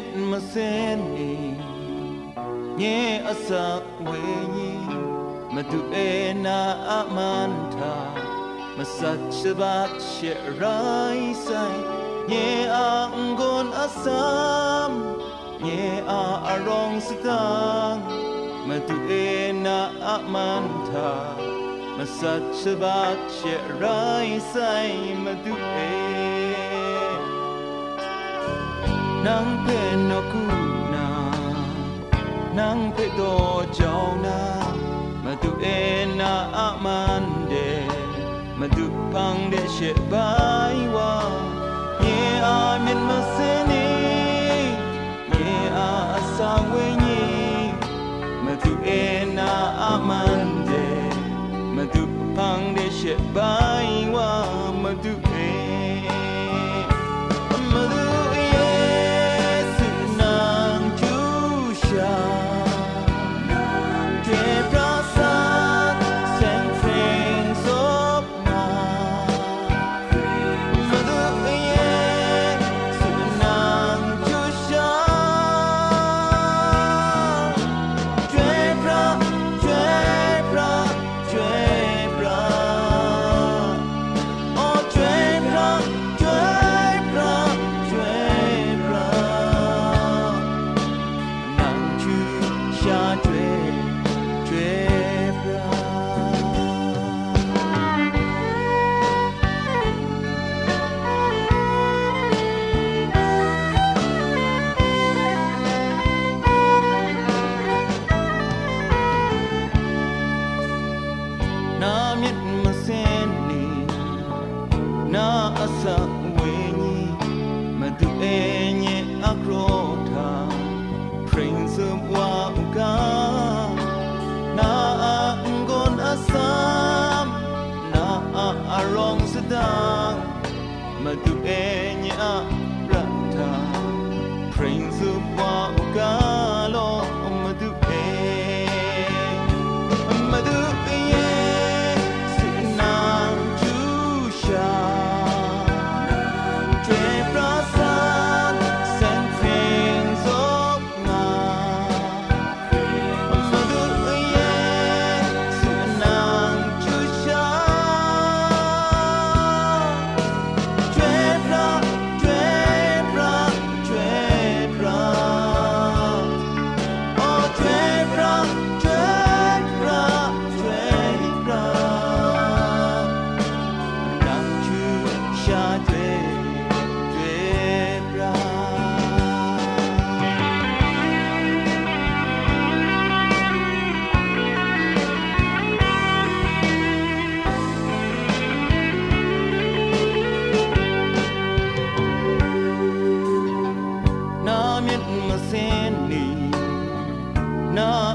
chết mà sẽ nỉ nhé ở sắc quê nhi, mà tu e na amanta mà sát sẽ bát sẽ rai sai nhé ang gon asam nhé a arong sitang mà tu e na amanta mà sát sẽ bát sẽ rai sai mà tu e န်မတူအေနာအမန်သာမစတ်ချဘတ်ရှေရိုင်းဆိုင်မတူအေနန်းဖေနကူနာနန်းဖေတော့ကြောင်းနာမတူအေနာအမန်ဒေမတူဖန်းတဲ့ရှေဘိုင်ဝါယေအာမြင်မစင်းနေယေအာအဆောင်ဝင်းကြီးမတူအေနာအမန်ဒေမတူဖန်းတဲ့ရှေဘိုင်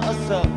asap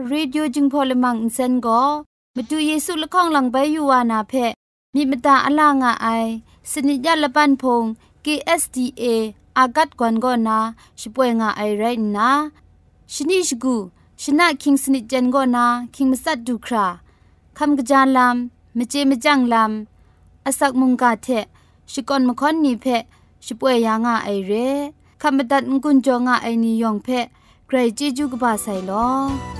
AWR Radio จึงพอลมังอินเซนก็มาดูเยซูละข้องหลังใบยูวานาเพมีมตาอลางอไอสนิยาละปันพง KSDA อากัดกวนก็นาช่วยงาไอไรนะชนิชกูชนะคิงสนิจันก็นาคิงมัสัดดูคราคำกระจานลำมเจมจังลำอาศักมุงกาเทชิกอนมคอนนีเพช่วยยางาไอเรคำบัดงกุนจงาไอนิยองเพใครจีจูกบาไซลอ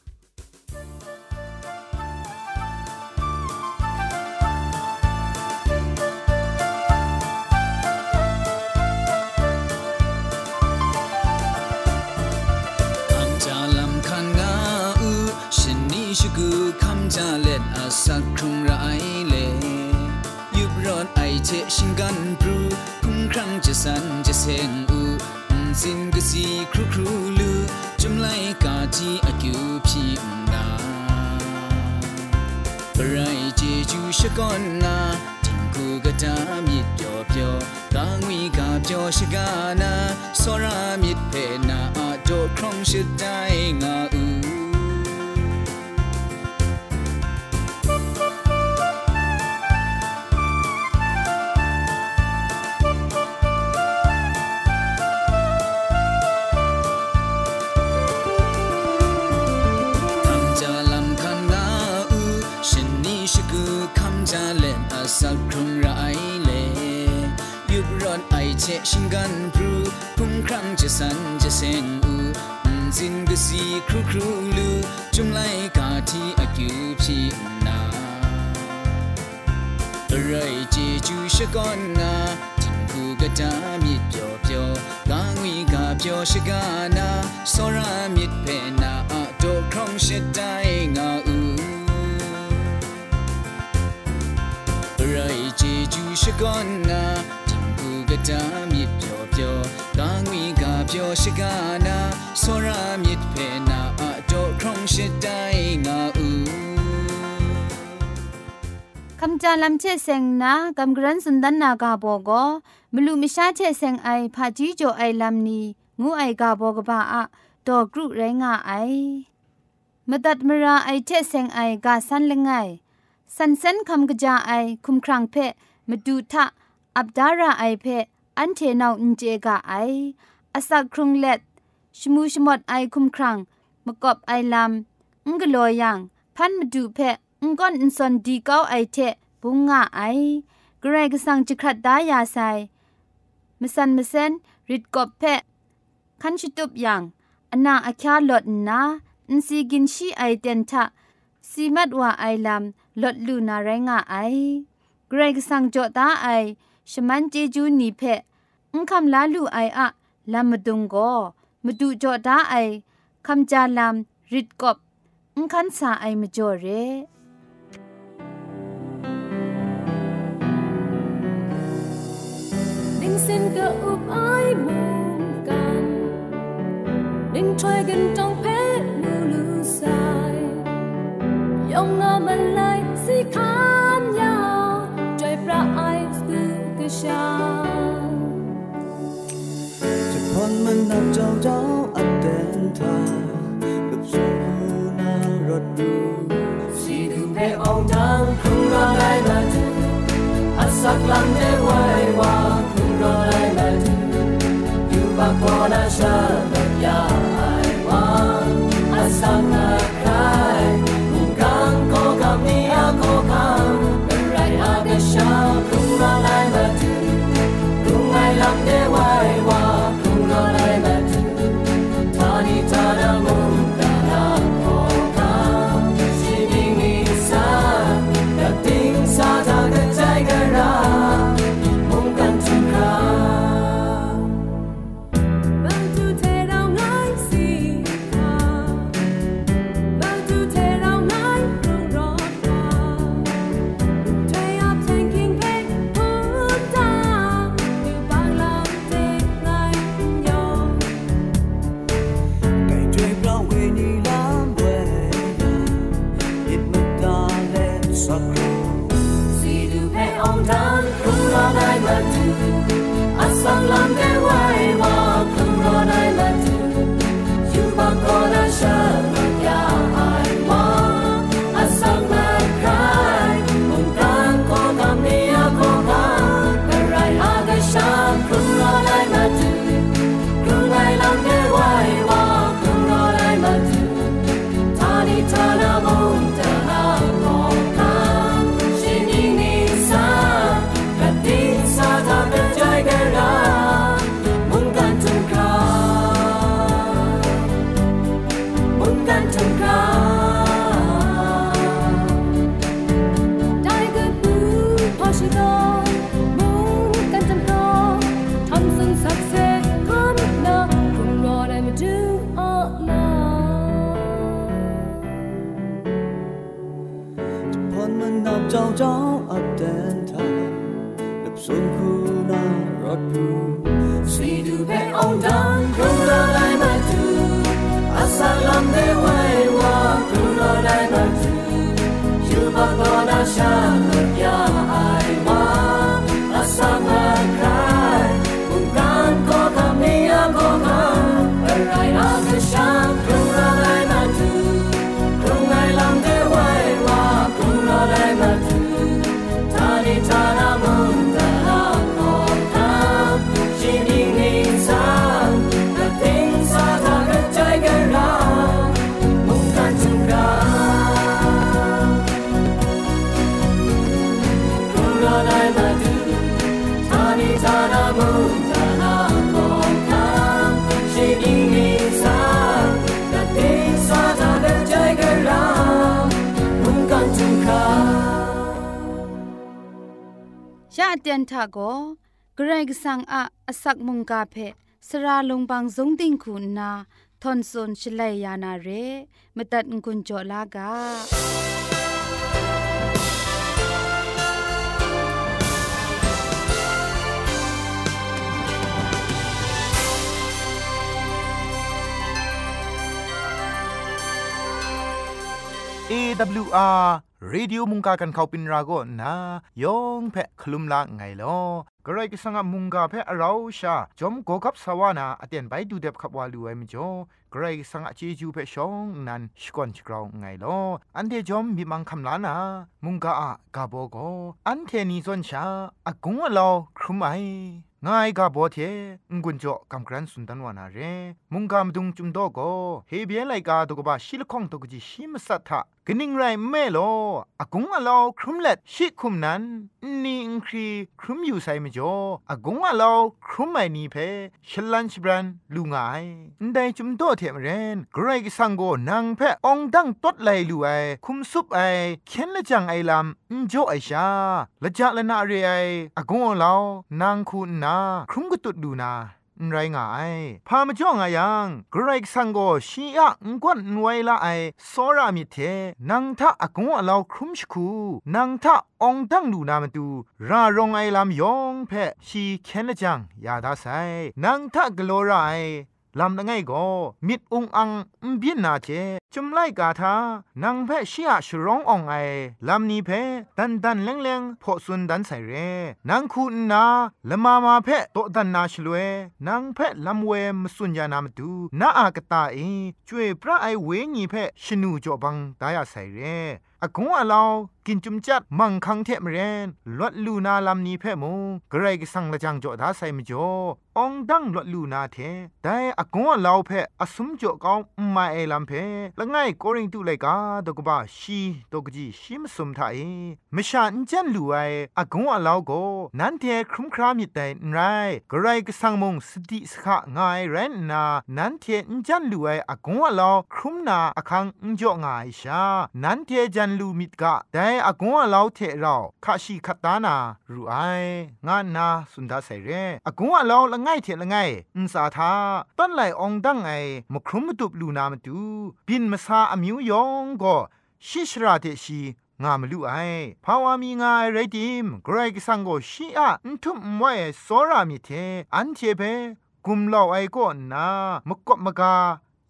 สักคงไรเลยุบรอนไอเชชิงกันปรูคุ้มครั้งจะสันจะเซงอูสินกสีครูครูลูจุมไลกาจีอากิวพี่อุนดาไรเจจูชกอนนาทิงคูกะตามิดเปียวเปียวกางวีกาเปียวชกานาสรามิดเพนาอาโดครองชิดได้งา ชิงกันพรูพุ่งครั้งจะสันจะเซงอูจินก็สีครูครูลูจุมไลกาที่อากิวพีนาอะไรจีจูชะก่อนนาจินกูกะจามิดเปียวเปียวกางวีกาเปียวชะกานาสรามิดเพนาอะโตครองเชดได้งาอูอะไรจีจูชะก่อนนา တာမြစ်ပြောပြောကာငွေကပြောရှိကနာစောရမြစ်ဖေနာအတော့ခေါင်းရှိတိုင်းငါဦးคำจาลำเชเซงนากำกรันสุนดันนากาโบโกมลูมิชาเชเซงไอผาจีโจไอลำนีงูไอกาโบกบาอะดอกรุไรงาไอมตัดมราไอเชเซงไอกาสันเลงไงสันเซนคำกะจาไอคุมครังเพมาดูทะอับดาราไอเพ อันเทนาวอินเจกาไออาศักครุงเล็ดชมูชมดไอคุมครังมกอบไอลำอุงกลอยังพันมาดูเพะอุงก้อนอินซอนดีเก้าไอเทะบุงงาไอกรกสังจิครัดดายาไซมสันมเซนริดกอบเพะคันชิตุบยังอนาอาคาลดนาอินซีกินชีไอเดนทะสีมัดว่าไอลำลดลูนาไรงาไอเกรกสังจอตาไอ ชมันเจจูนีเพอุคำลาลูไออะลามดุงโกมาดูจอตาไอคำจาลามริดกบอุคันสาไอมาจ่อเรดิงสินกะอุบไอมุงกันดิงทรายกันจ้องเพชรมูลูไซยยองงามันไหลสิคา จะพ้นมันนับเจ้าเจ้าอั เตียนทาโกเกรกสังอะอสักมุงกาเพสราลงบางสงติงคุณนาทอนซนชลัยยานาเรมตัดกุญจลากา AWR Radio มุงกากันเขาปินราโกนะยองเพะคลุมละไงลอกระไรก็สังมุงกาเพะเราชาจอมโกกับสวานาอเตียนไปดูเด็บขับวาลูไอมจ่อกระไรก็สังะเจจูเพะชองนันสกอนชกราวไงลออันเดจอมมีมังคำลานามุงกาอะกาโบโกอันเทนีซอนชาอากงอะลอครุมไองายกาโบเทงกุนจ่อกำกรันสุนทันวานาเรมุงกามดุงจุมโดโกเฮเบียนไลกาตกบะชิลข้องตกจิชิมสัทธะกนิงไรแม่โลอากงอะลอครุมเล็ดชิคุมนั้นนี่อิงครีครุมอยู่ไซมจ่ออากงอะลอครุมไม่นีเพชลันชบรันลูงายได้จุมโตเทมเรนไกรกสังโกนางเพอองดังตดไลลูไอคุมซุปไอเข็นละจังไอลำอินจ่อไอชาละจะละนาเรไออากงอะลอนางคุณนาครุมกตุดดูนา ไรง่ายพามาจ้องอายังกรกสังโกชีอะงกวนไวละไอสอรามิเทนังทะอากงอลาวครุมชคูนังทะองตังดูนามาดูรารองไอลามยองเพชีเคนจังยาดาไซนังทะกโลไร ลำนังไงก็มิดองอังอุบินนาเจจุมไลกาทานางแพชียชร้องอองไอลำนี้เพดันดันแรงแรงพอสุนดันใส่เรนางคูนาละมามาเพโตดันนาชลเวนางแพลำเวมสุญญานามดูนาอากตาเอช่วยพระไอเวญีเพชนูจอบังตายาใส่เรอากงอาลาวกินจุมจัดมังคังเทมเรนลวดลูนาลำนี้เพะมงกระไรกสังละจังจ่อดาใส่มจ่อองดังลวดลูนาเทแต่อากงอาลาวเพะอสมจ่อก้าวมาเอลำเพละไงโกริงตุเลยกาตกบ้าชีตกจีชิมสมทาเอมชาอินจันลูไออากงอาลาวโกนันเทครุมครามิแต่ไรกระไรกสังมงสติสขะงายเรนนานันเทอินจันลูไออากงอาลาวครุมนาอคังอินจ่องายชานันเทจันลูมิดกะแต่อากงอาลาวเทเราคาชีคัตตานารูไองานนาสุนดาใส่เรอากงอาลาวละไงเทละไงอุสาทาต้นไหลองดังไอมครุมมตุบลูนามาดูบินมาซาอมิวยองก็ชิชราเทชีงามลุไอภาวามีงาไรดิมไกรกสังโกชีอะอุทุมมวยโซรามิเทอันเทเปกุมเล่าไอก็นามกบมกา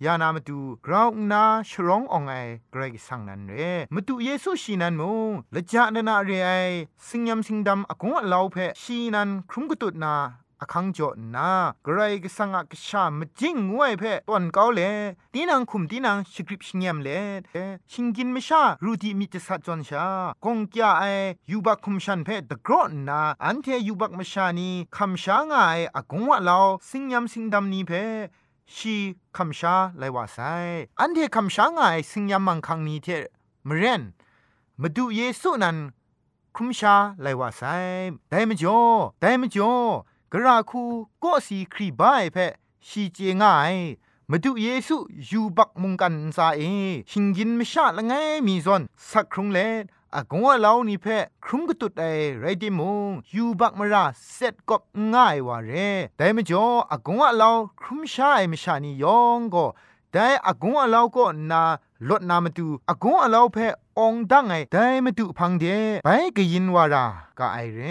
ยานามาดูกราวนาชร้ององไอเกรกสังนันเรมาดูเยซูชีนันมงละจานนาเรไอสิงยำสิงดำอากงอลาวเพชีนันครุมกตุดนา อคังจอนาไกรกสังกชามจิงงวยเพ่ตอนเกาเลตีนังคุมตีนังสคริปชิงยมเลชิงกินไม่ชารูดีมิจสัจอนชากงกยาไอยูบักคุมชันเพตะกรอนนาอันเทยูบักมชานีคำชางายอากงวะลาสิงยมสิงดำนี้เพ่ชีคำชาไลว่าไซอันเทคำชางายสิงยมมังคังนี้เทมเรนมาดูเยซูนั้นคุมชาไลว่าไซได้มจ่อได้มจ่อ กราคูก็สีครีบายเพชีเจง่ายมาดูเยซูยูบักมุงกันซาเอชิงกินไม่ชาละไงมีซอนสักครุงเลอากงว่าเรานี่เพครุมกตุดไอไรดิมงยูบักมราเซ็ตกบง่ายว่าเรแต่ไม่จออากงว่าเราครุมชาไอไม่ชานี่ยองก็แต่อากงว่าเราก็นาลดนามาดูอากงว่าเราเพ องดังไงได้มาดูพังเดไปก็ยินวารากะไอเร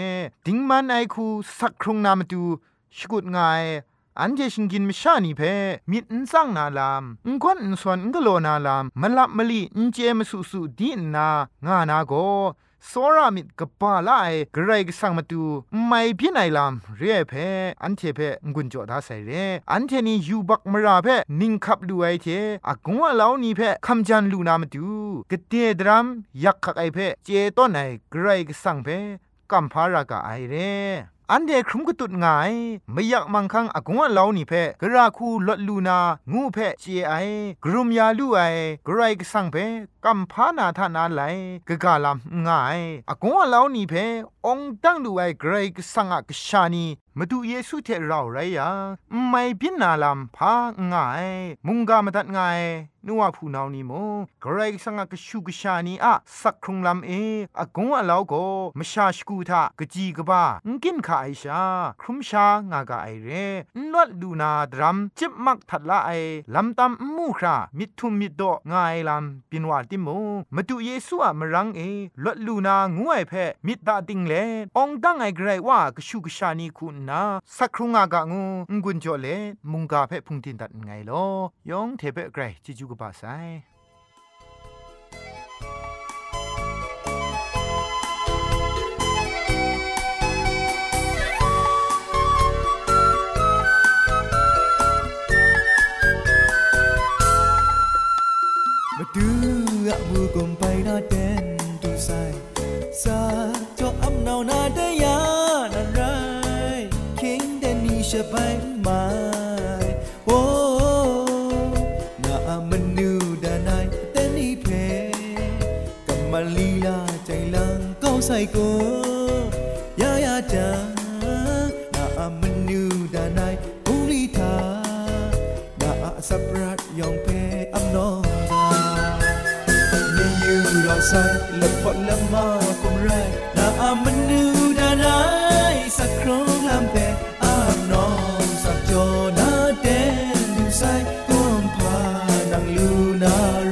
ดิงมันไอคูสักครุงนามาดูชกุดไงอันเจชิงกินมชานีเพมิดนซังนาลามอุควันอุสวนอุกโลนาลามมลับมลีอุเจมสุสุดีนางานาโก စောရมิกปาลาไอกรกสังมาตูไม่พินัยลามเรียเพอันเทเพงุนจอดาใส่เรอันเทนียูบักมราเพนิงขับดูไอเทอากงว่าเหล่านี้เพคำจันลูนามาตูกเตดรัมยักขักไอเพเจต้นไอกรกสังเพกัมพารากาไอเร อันเดครุมกตุดง่ายไม่อยากมังคังอากงว่าเลานี่เพกราคูลดลูนางูเพเจไอกรุมยาลูไอกรายกสังเพกัมพานาทานาไลกะกาลามงายอากงว่าเลานี่เพองตั้งดูไอกรายกสังกชานีมาดูเยซูเทเราไรยาไม่พินนาลามพาง่าย มุงกามาตัดง่าย นัวผู้นานี่โมเกรกสังกชูกชานีอะสักครุงลำเออากงว่าเลาโกมชาชกูทากจีกบ้างกินขาไอชา ครุมชางากาไอเรนวดดูนาดรัมจิบมักทัดละไอลำตำมูครามิทุมมิดโดง่ายลำปินวาติโมมาดูเยซูอะมรังเอลวดลูนางวยเพมิดตาติงเลองดังไอเกรว่ากชูกชานีคุณนาสักครุงอากางูงุนจอเลมุงกาเพพุงตินตัดไงลอยองเทเปเกรจิจูกบาไซ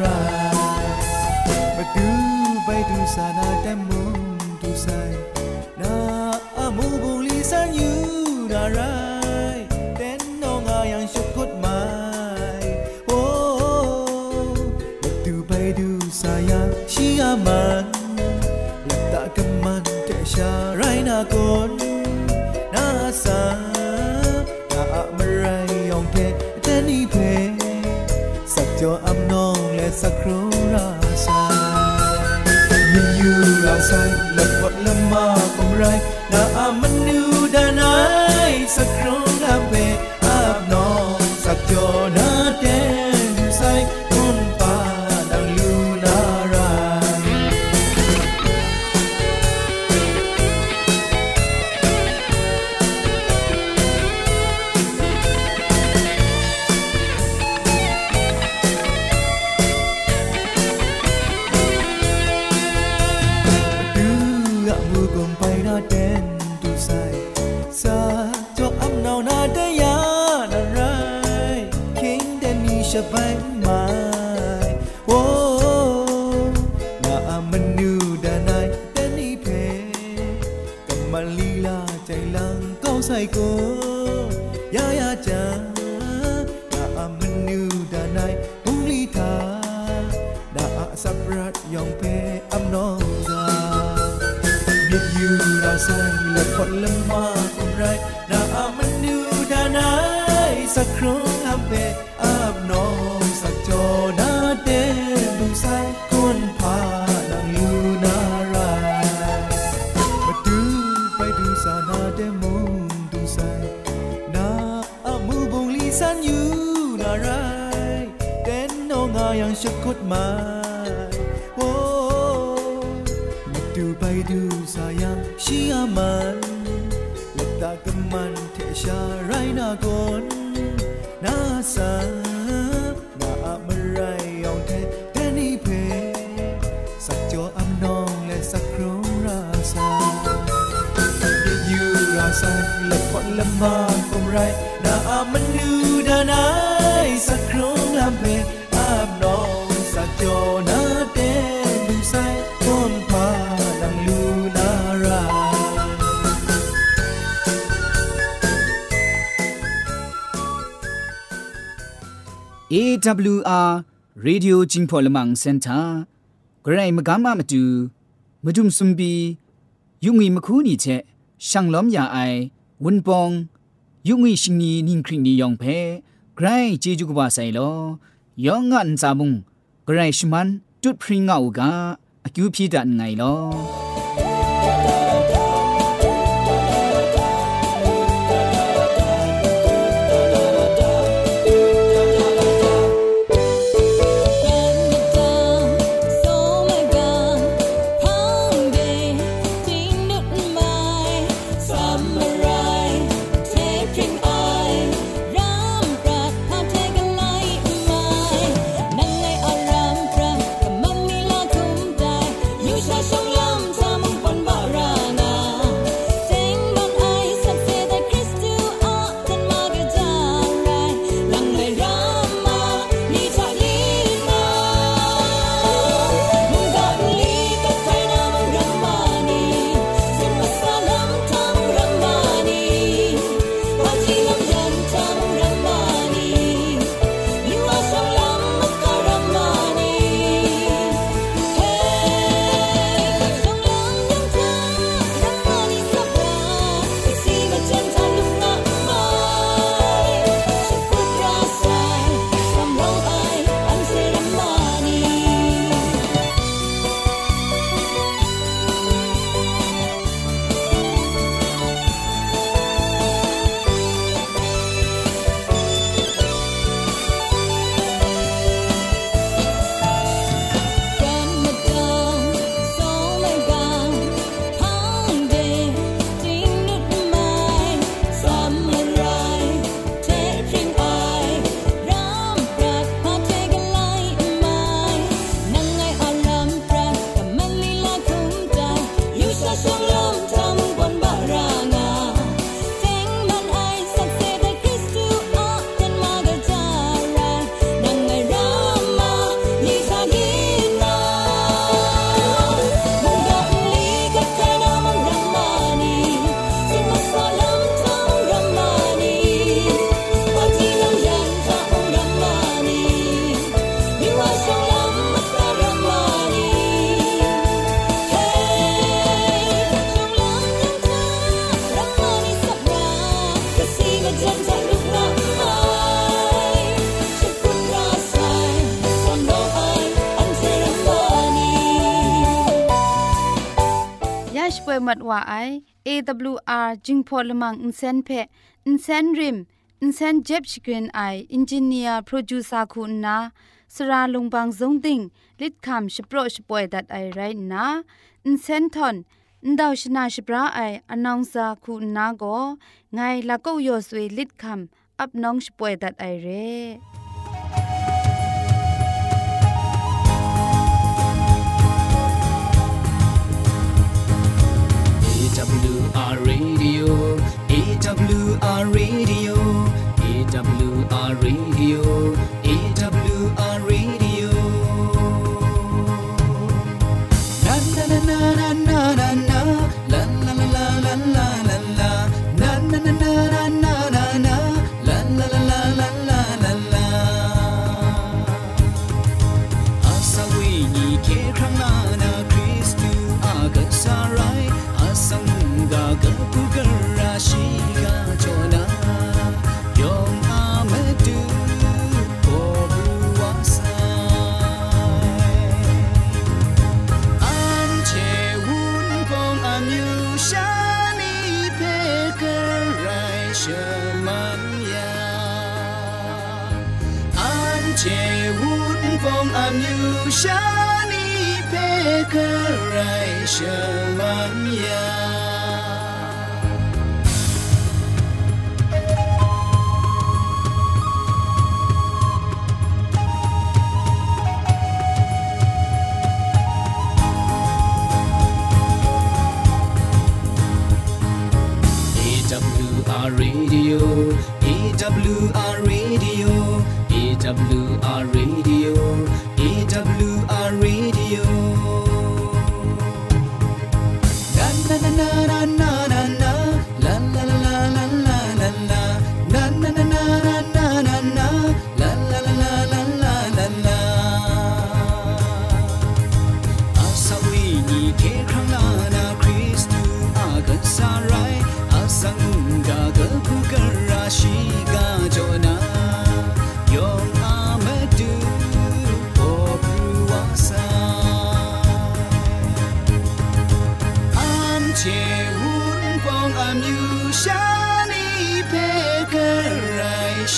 ra ba du bai du sa na tem mum du sai na amu bu li san yu da rai ชะกดมาโอ้มาดูไปดูสายังชีอามันตากำมันเทชาไรนากอนนาสานาอะมไรยองเทแทนี่เพสักจออำนองและสักครูราซาเดยูราซาและพอละมากมไรนาอะมันดูดานา AWR Radio Jingpolamang Center ဂရိုင်မကမမတူမဒုံစွန်ဘီယုံငီမခုနီချက်ရှန်လောမ်ယာအိုင်ဝန်ပောင်ယုံငီရှင်နီနင်းခရင်နီယောင်ဖဲဂရိုင်ဂျေဂျူကဘာဆိုင်လောယောင်ငန်စာမုံဂရိုင်ရှမန်တွတ်ဖရင်ငါအူကအကျူဖြီဒန်ငိုင်လော มัดว่าไอ AWR จึงพอลมังอินเซนเพอินเซนริมอินเซนเจ็บชกรีนไออินจิเนียร์โปรดิวซาคุณนาสราลงบางสงติงลิดคำชโปรชป่วยดัดไอไรนะอินเซนทอนอินดาวชนาชปราไออนองซาคุณนาโกไงลัก็ยอสวยลิดคำอับน้องชป่วยดัดไอเร่ AWR Radio